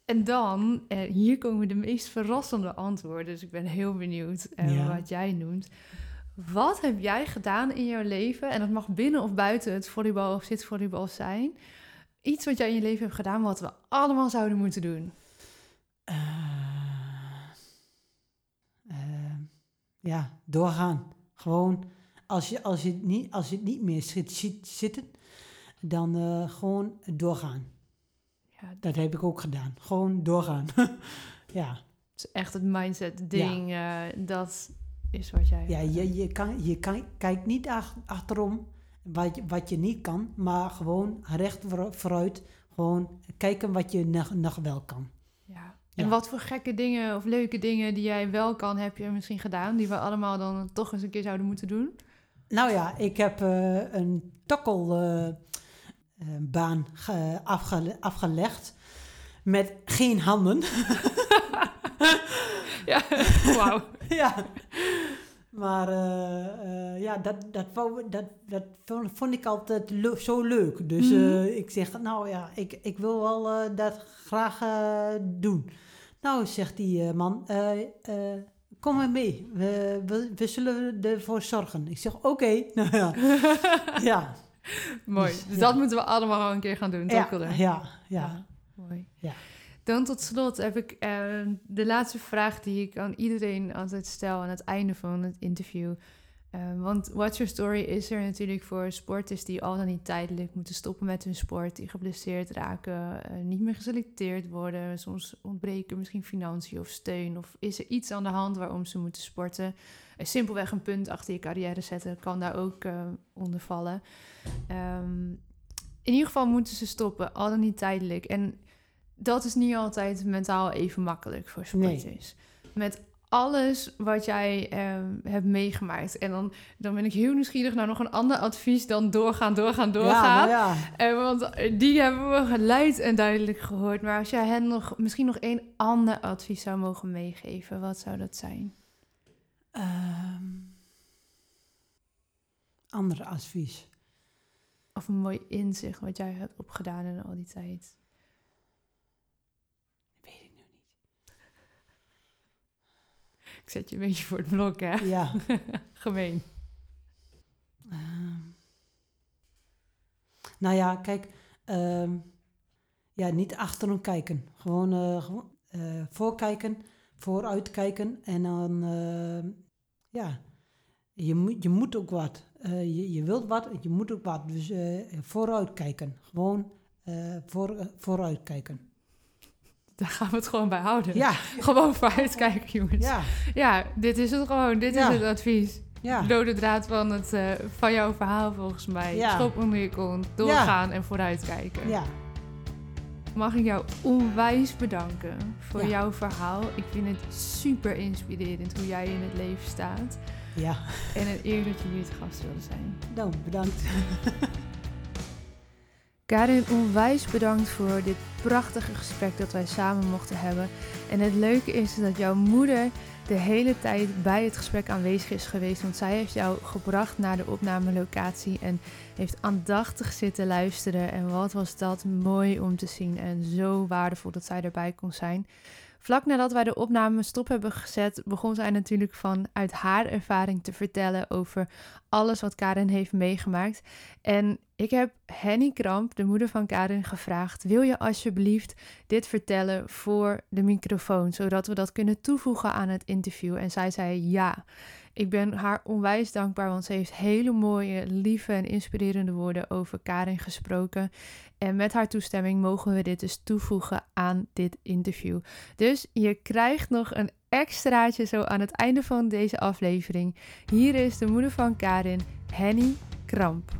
En dan, hier komen de meest verrassende antwoorden. Dus ik ben heel benieuwd Ja. wat jij noemt. Wat heb jij gedaan in jouw leven? En dat mag binnen of buiten het volleybal of zitvolleybal zijn. Iets wat jij in je leven hebt gedaan wat we allemaal zouden moeten doen. Eh, eh, ja, doorgaan. Gewoon, als je, als je, het, niet, als je het niet meer zit, zit- zitten, dan eh, gewoon doorgaan. Ja, Dat heb ik ook gedaan. Gewoon doorgaan. ja, het is echt het mindset ding. eh, dat is wat jij... ja je, je, kan, je kan, kijkt niet ach- achterom wat je, wat je niet kan, maar gewoon recht voor- vooruit. Gewoon kijken wat je nog, nog wel kan. Ja. En Ja. wat voor gekke dingen of leuke dingen die jij wel kan, heb je misschien gedaan, die we allemaal dan toch eens een keer zouden moeten doen? Nou ja, ik heb eh, een tokkelbaan afgele- afgelegd met geen handen. Ja, wauw. ja. Maar eh, eh, ja, dat, dat, dat, dat vond, ik altijd le- zo leuk. Dus Mhm. eh, ik zeg, nou ja, ik, ik wil wel dat graag doen. Nou, zegt die man, kom maar mee. We, we, we zullen ervoor zorgen. Ik zeg, oké. Nou ja. ja. Mooi. Dus, Dus ja. dat moeten we allemaal wel een keer gaan doen, Ja, tokkelen. ja, ja. Mooi. Ja. Dan tot slot heb ik eh, de laatste vraag die ik aan iedereen altijd stel aan het einde van het interview. Eh, want Watch Your Story is er natuurlijk voor sporters die al dan niet tijdelijk moeten stoppen met hun sport, die geblesseerd raken, eh, niet meer geselecteerd worden. Soms ontbreken misschien financiën of steun. Of is er iets aan de hand waarom ze moeten sporten? Eh, simpelweg een punt achter je carrière zetten kan daar ook eh, onder vallen. Ehm, in ieder geval moeten ze stoppen, al dan niet tijdelijk. En dat is niet altijd mentaal even makkelijk voor Nee. sporters. Met alles wat jij ehm, hebt meegemaakt. En dan, dan ben ik heel nieuwsgierig naar nog een ander advies dan doorgaan, doorgaan, doorgaan. Ja, ja. Eh, want eh, die hebben we geluid en duidelijk gehoord. Maar als jij hen nog, misschien nog één ander advies zou mogen meegeven, wat zou dat zijn? Ehm, andere advies. Of een mooi inzicht wat jij hebt opgedaan in al die tijd. Weet ik nu niet. Ik zet je een beetje voor het blok, hè? Ja. Gemeen. Ehm. nou ja, kijk. ehm, ja, niet achterom kijken. Gewoon, eh, gewoon eh, voorkijken, vooruitkijken. En dan, ehm, ja, je, moet je moet ook wat. Eh, je, je wilt wat, je moet ook wat. Dus vooruitkijken. Gewoon voor, vooruitkijken. Daar gaan we het gewoon bij houden. Ja, Gewoon vooruitkijken, jongens. Ja. ja, dit is het gewoon. Dit Ja. is het advies. ja. Dode draad van, het, eh, van jouw verhaal volgens mij. Ja. Schop onder je kont, doorgaan en vooruitkijken. Ja, Mag ik jou onwijs bedanken voor jouw verhaal. Ik vind het super inspirerend hoe jij in het leven staat. ja. En een eer dat je hier te gast wilde zijn. Nou, bedankt. Karin, onwijs bedankt voor dit prachtige gesprek dat wij samen mochten hebben. En het leuke is dat jouw moeder de hele tijd bij het gesprek aanwezig is geweest. Want zij heeft jou gebracht naar de opnamelocatie en heeft aandachtig zitten luisteren. En wat was dat mooi om te zien en zo waardevol dat zij erbij kon zijn. Vlak nadat wij de opname stop hebben gezet, begon zij natuurlijk vanuit haar ervaring te vertellen over alles wat Karin heeft meegemaakt. En ik heb Henny Kramp, de moeder van Karin, gevraagd: wil je alsjeblieft dit vertellen voor de microfoon, zodat we dat kunnen toevoegen aan het interview? En zij zei ja. Ik ben haar onwijs dankbaar, want ze heeft hele mooie, lieve en inspirerende woorden over Karin gesproken. En met haar toestemming mogen we dit dus toevoegen aan dit interview. Dus je krijgt nog een extraatje zo aan het einde van deze aflevering. Hier is de moeder van Karin, Henny Kramp.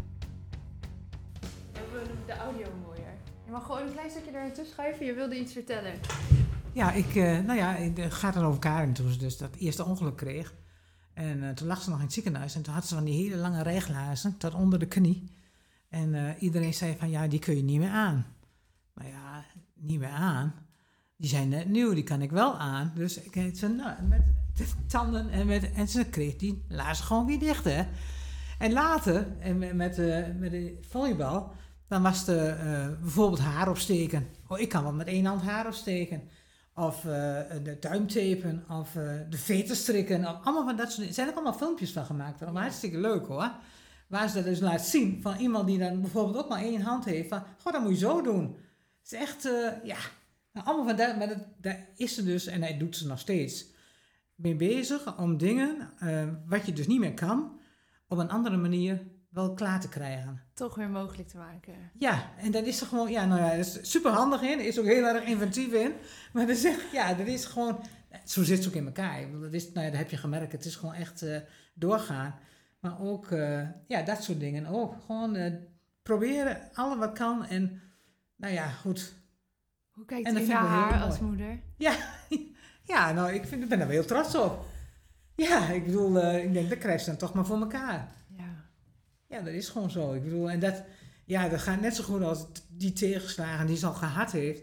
Hebben we de audio mooier? Je mag gewoon een klein stukje er naartoe schuiven. Je wilde iets vertellen. Ja, ik, eh, nou ja, het gaat dan over Karin toen ze dus dat eerste ongeluk kreeg. En eh, toen lag ze nog in het ziekenhuis en toen had ze van die hele lange rijglazen tot onder de knie. En eh, iedereen zei van, ja, die kun je niet meer aan. Maar ja, niet meer aan. Die zijn net nieuw, die kan ik wel aan. Dus ik heet ze, nou, met de tanden en met, en ze kreeg die laarzen gewoon weer dicht, hè. En later, en met, met, de, met de volleybal, dan was de eh, bijvoorbeeld haar opsteken. Oh, ik kan wel met één hand haar opsteken. Of uh, de duimtapen, of uh, de veten strikken. Of allemaal van dat soort dingen. Er zijn ook allemaal filmpjes van gemaakt. Dat is hartstikke leuk hoor. Waar ze dat dus laat zien van iemand die dan bijvoorbeeld ook maar één hand heeft. Van, goh, dat moet je zo doen. Het is echt, uh, ja, nou, allemaal van dat. Maar dat, daar is ze dus, en hij doet ze nog steeds, mee bezig om dingen, wat je dus niet meer kan, op een andere manier wel klaar te krijgen. Toch weer mogelijk te maken. Ja, en dat is er gewoon, ja, nou ja, is super handig in, is ook heel erg inventief in. Maar dat is, ja, dat is gewoon, zo zit ze ook in elkaar. Dat, is, nou ja, dat heb je gemerkt, het is gewoon echt uh, doorgaan. Maar ook, uh, ja, dat soort dingen ook. Gewoon uh, proberen, alle wat kan en, nou ja, goed. Hoe kijkt en u naar haar als moeder? Ja, ja, nou, ik, vind, ik ben daar wel heel trots op. Ja, ik bedoel, ik denk, dat krijgt ze dan toch maar voor elkaar. Ja, dat is gewoon zo. Ik bedoel, en dat, ja, dat gaat net zo goed als die tegenslagen die ze al gehad heeft.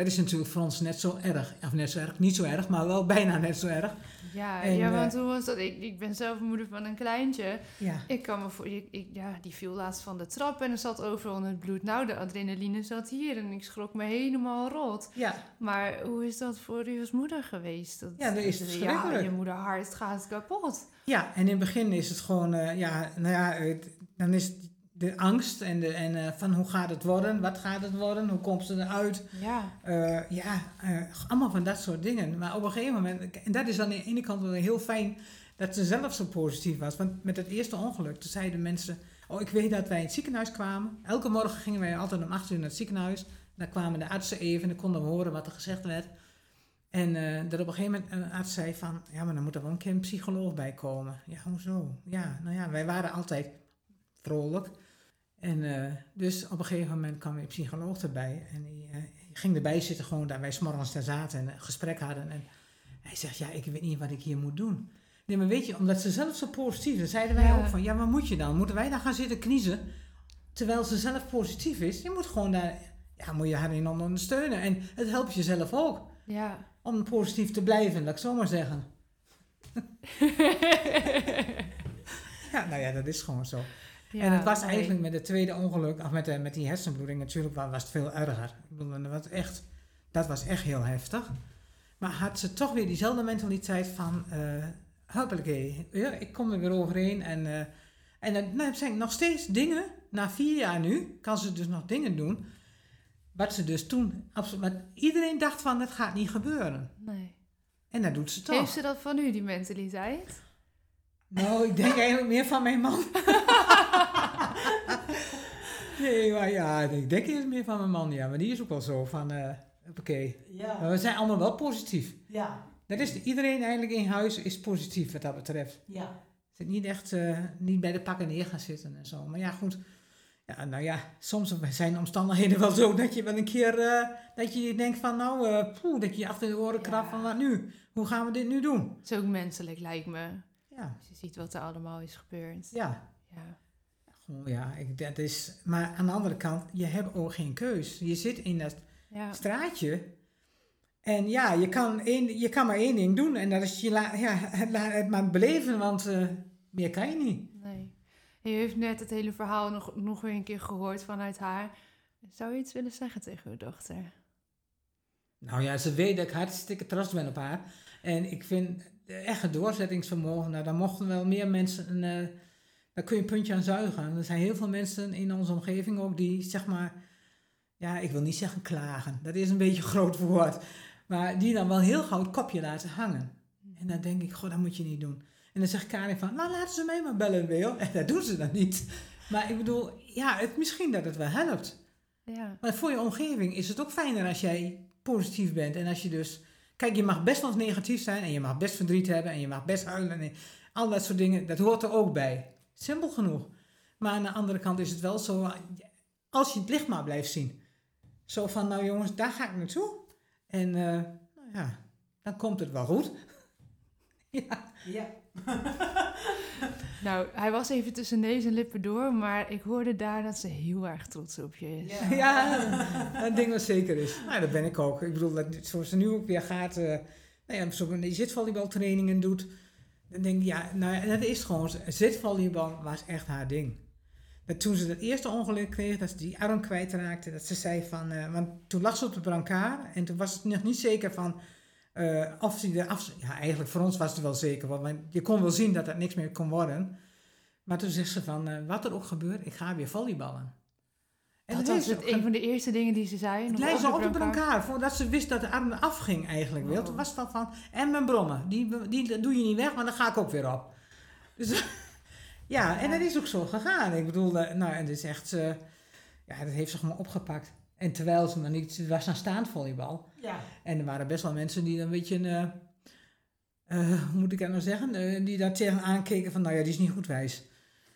Dat is natuurlijk voor ons net zo erg. Of net zo erg, niet zo erg, maar wel bijna net zo erg. Ja, ja want hoe was dat? Ik, ik ben zelf moeder van een kleintje. Ja. Ik kan me voor, ik, ik, ja, die viel laatst van de trap en er zat overal in het bloed. Nou, de adrenaline zat hier en ik schrok me helemaal rot. Ja. Maar hoe is dat voor u als moeder geweest? Dat, ja, dat is het Ja, je moeder hart gaat kapot. Ja, en in het begin is het gewoon, uh, ja, nou ja, het, dan is de angst en, de, en uh, van hoe gaat het worden, wat gaat het worden, hoe komt ze eruit. Ja, uh, ja uh, allemaal van dat soort dingen. Maar op een gegeven moment, en dat is aan de ene kant wel heel fijn dat ze zelf zo positief was. Want met het eerste ongeluk, toen zeiden mensen, oh ik weet dat wij in het ziekenhuis kwamen. Elke morgen gingen wij altijd om acht uur naar het ziekenhuis. Dan kwamen de artsen even en dan konden we horen wat er gezegd werd. En dat op een gegeven moment een arts zei van, ja maar dan moet er wel een keer een psycholoog bij komen. Ja, hoezo? Ja, nou ja, wij waren altijd vrolijk. En uh, dus op een gegeven moment kwam een psycholoog erbij. En die uh, ging erbij zitten, gewoon daar wij s'morgens daar zaten en een gesprek hadden. En hij zegt, ja, ik weet niet wat ik hier moet doen. Nee, maar weet je, omdat ze zelf zo positief is, zeiden wij ja. ook van, ja, wat moet je dan? Moeten wij dan gaan zitten kniezen? Terwijl ze zelf positief is. Je moet gewoon daar, ja, moet je haar in ondersteunen. En het helpt jezelf ook. Ja. Om positief te blijven, laat ik zo maar zeggen. ja, nou ja, dat is gewoon zo. Ja, en het was eigenlijk met het tweede ongeluk, of met, de, met die hersenbloeding, natuurlijk was het veel erger. Ik bedoel, dat, was echt, dat was echt heel heftig. Maar had ze toch weer diezelfde mentaliteit van, uh, ja, ik kom er weer overheen. En, uh, en dan nou, zijn nog steeds dingen, na vier jaar nu, kan ze dus nog dingen doen. Wat ze dus toen, absoluut, maar iedereen dacht van, dat gaat niet gebeuren. Nee. En dat doet ze toch. Heeft ze dat van u, die mentaliteit? Nou, ik denk eigenlijk meer van mijn man. nee, maar ja, ik denk eerst meer van mijn man, ja. Maar die is ook wel zo van, uh, oké. Ja. Maar we zijn allemaal wel positief. Ja. Dat is, iedereen eigenlijk in huis is positief wat dat betreft. Ja. Zit niet echt, uh, niet bij de pakken neer gaan zitten en zo. Maar ja, goed. Ja, nou ja, soms zijn de omstandigheden wel zo dat je wel een keer, uh, dat je denkt van nou, uh, poeh, dat je achter de oren krabt van wat nu? Hoe gaan we dit nu doen? Het is ook menselijk, lijkt me. Ja. Als je ziet wat er allemaal is gebeurd. Ja. Ja. Ja, ik, dat is, maar aan de andere kant, je hebt ook geen keus. Je zit in dat ja. straatje en ja, je kan, één, je kan maar één ding doen en dat is je la, ja, het, het maar beleven, want uh, meer kan je niet. Nee. je heeft net het hele verhaal nog, nog weer een keer gehoord vanuit haar. Zou je iets willen zeggen tegen uw dochter? Nou ja, ze weet dat ik hartstikke trots ben op haar. En ik vind echt het doorzettingsvermogen, nou, daar mochten wel meer mensen, uh, daar kun je een puntje aan zuigen. Er zijn heel veel mensen in onze omgeving ook die, zeg maar, ja, ik wil niet zeggen klagen, dat is een beetje een groot woord, maar die dan wel heel gauw het kopje laten hangen. En dan denk ik, goh, dat moet je niet doen. En dan zegt Karin van, nou laten ze mij maar bellen, Wil. En dat doen ze dan niet. Maar ik bedoel, ja, het, misschien dat het wel helpt. Ja. Maar voor je omgeving is het ook fijner als jij positief bent. En als je dus Kijk, je mag best wel negatief zijn en je mag best verdriet hebben en je mag best huilen en al dat soort dingen. Dat hoort er ook bij. Simpel genoeg. Maar aan de andere kant is het wel zo, als je het licht maar blijft zien. Zo van, nou jongens, daar ga ik naartoe. En uh, nou ja, dan komt het wel goed. ja. Ja. Nou, hij was even tussen neus en lippen door, maar ik hoorde daar dat ze heel erg trots op je is. Ja, ja dat ding wat zeker is. Nou, dat ben ik ook. Ik bedoel, dat, zoals ze nu ook weer gaat, uh, nou ja, zo die zitvolleybaltrainingen doet, dan denk ik, ja, nou, dat is gewoon, zitvolleybal was echt haar ding. Dat toen ze dat eerste ongeluk kreeg, dat ze die arm kwijtraakte, dat ze zei van, uh, want toen lag ze op de brancard en toen was het nog niet zeker van, uh, of ze er af, ja, eigenlijk voor ons was het wel zeker, want je kon wel zien dat het niks meer kon worden. Maar toen zegt ze van, uh, wat er ook gebeurt, ik ga weer volleyballen. En dat was het, een van de eerste dingen die ze zei. Het leidde ze op de brancard, voordat ze wist dat de arm afging eigenlijk. Oh. Toen was het dan van, en mijn brommen, die, die doe je niet weg, maar dan ga ik ook weer op. Dus ja, en dat is ook zo gegaan. Ik bedoel, uh, nou, en het is echt, uh, ja, dat heeft ze gewoon opgepakt. En terwijl ze nog niet, het was een staand volleybal. Ja. En er waren best wel mensen die een beetje, uh, uh, hoe moet ik dat nou zeggen, uh, die daar tegen aankeken van, nou ja, die is niet goed wijs.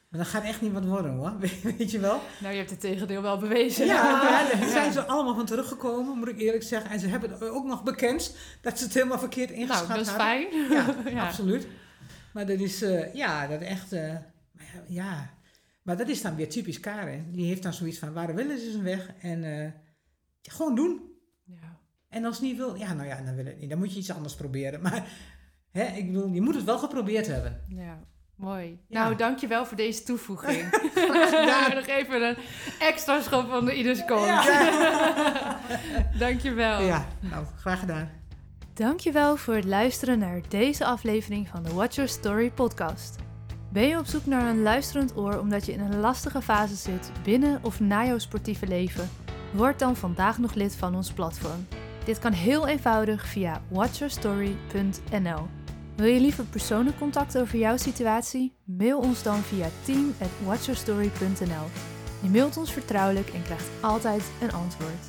Maar dat gaat echt niet wat worden hoor, weet je wel. Nou, je hebt het tegendeel wel bewezen. Ja, daar zijn ze allemaal van teruggekomen, moet ik eerlijk zeggen. En ze hebben ook nog bekend dat ze het helemaal verkeerd ingeschat hadden. Nou, dat is fijn. Ja, absoluut. Maar dat is, ja, dat echt, ja, maar dat is dan weer typisch Karen. Die heeft dan zoiets van, waar willen ze zijn weg? En uh, gewoon doen. Ja. En als het niet wil, ja, nou ja, dan wil het niet. Dan moet je iets anders proberen. Maar hè, ik bedoel, je moet het wel geprobeerd hebben. Ja. Mooi. Ja. Nou, dankjewel voor deze toevoeging. Nog even een extra schop van de ieders kont. Ja. dankjewel. Ja, nou, graag gedaan. Dankjewel voor het luisteren naar deze aflevering van de Watch Your Story podcast. Ben je op zoek naar een luisterend oor omdat je in een lastige fase zit binnen of na jouw sportieve leven? Word dan vandaag nog lid van ons platform. Dit kan heel eenvoudig via watchyourstory.nl. Wil je liever persoonlijk contact over jouw situatie? Mail ons dan via team@watchyourstory.nl. Je mailt ons vertrouwelijk en krijgt altijd een antwoord.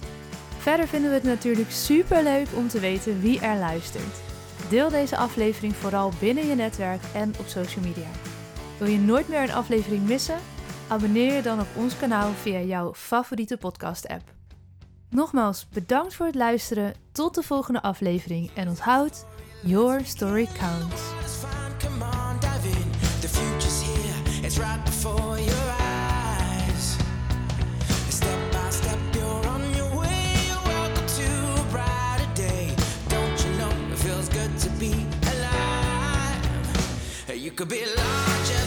Verder vinden we het natuurlijk super leuk om te weten wie er luistert. Deel deze aflevering vooral binnen je netwerk en op social media. Wil je nooit meer een aflevering missen? Abonneer je dan op ons kanaal via jouw favoriete podcast-app. Nogmaals, bedankt voor het luisteren. Tot de volgende aflevering en onthoud, your story counts. You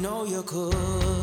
know you could.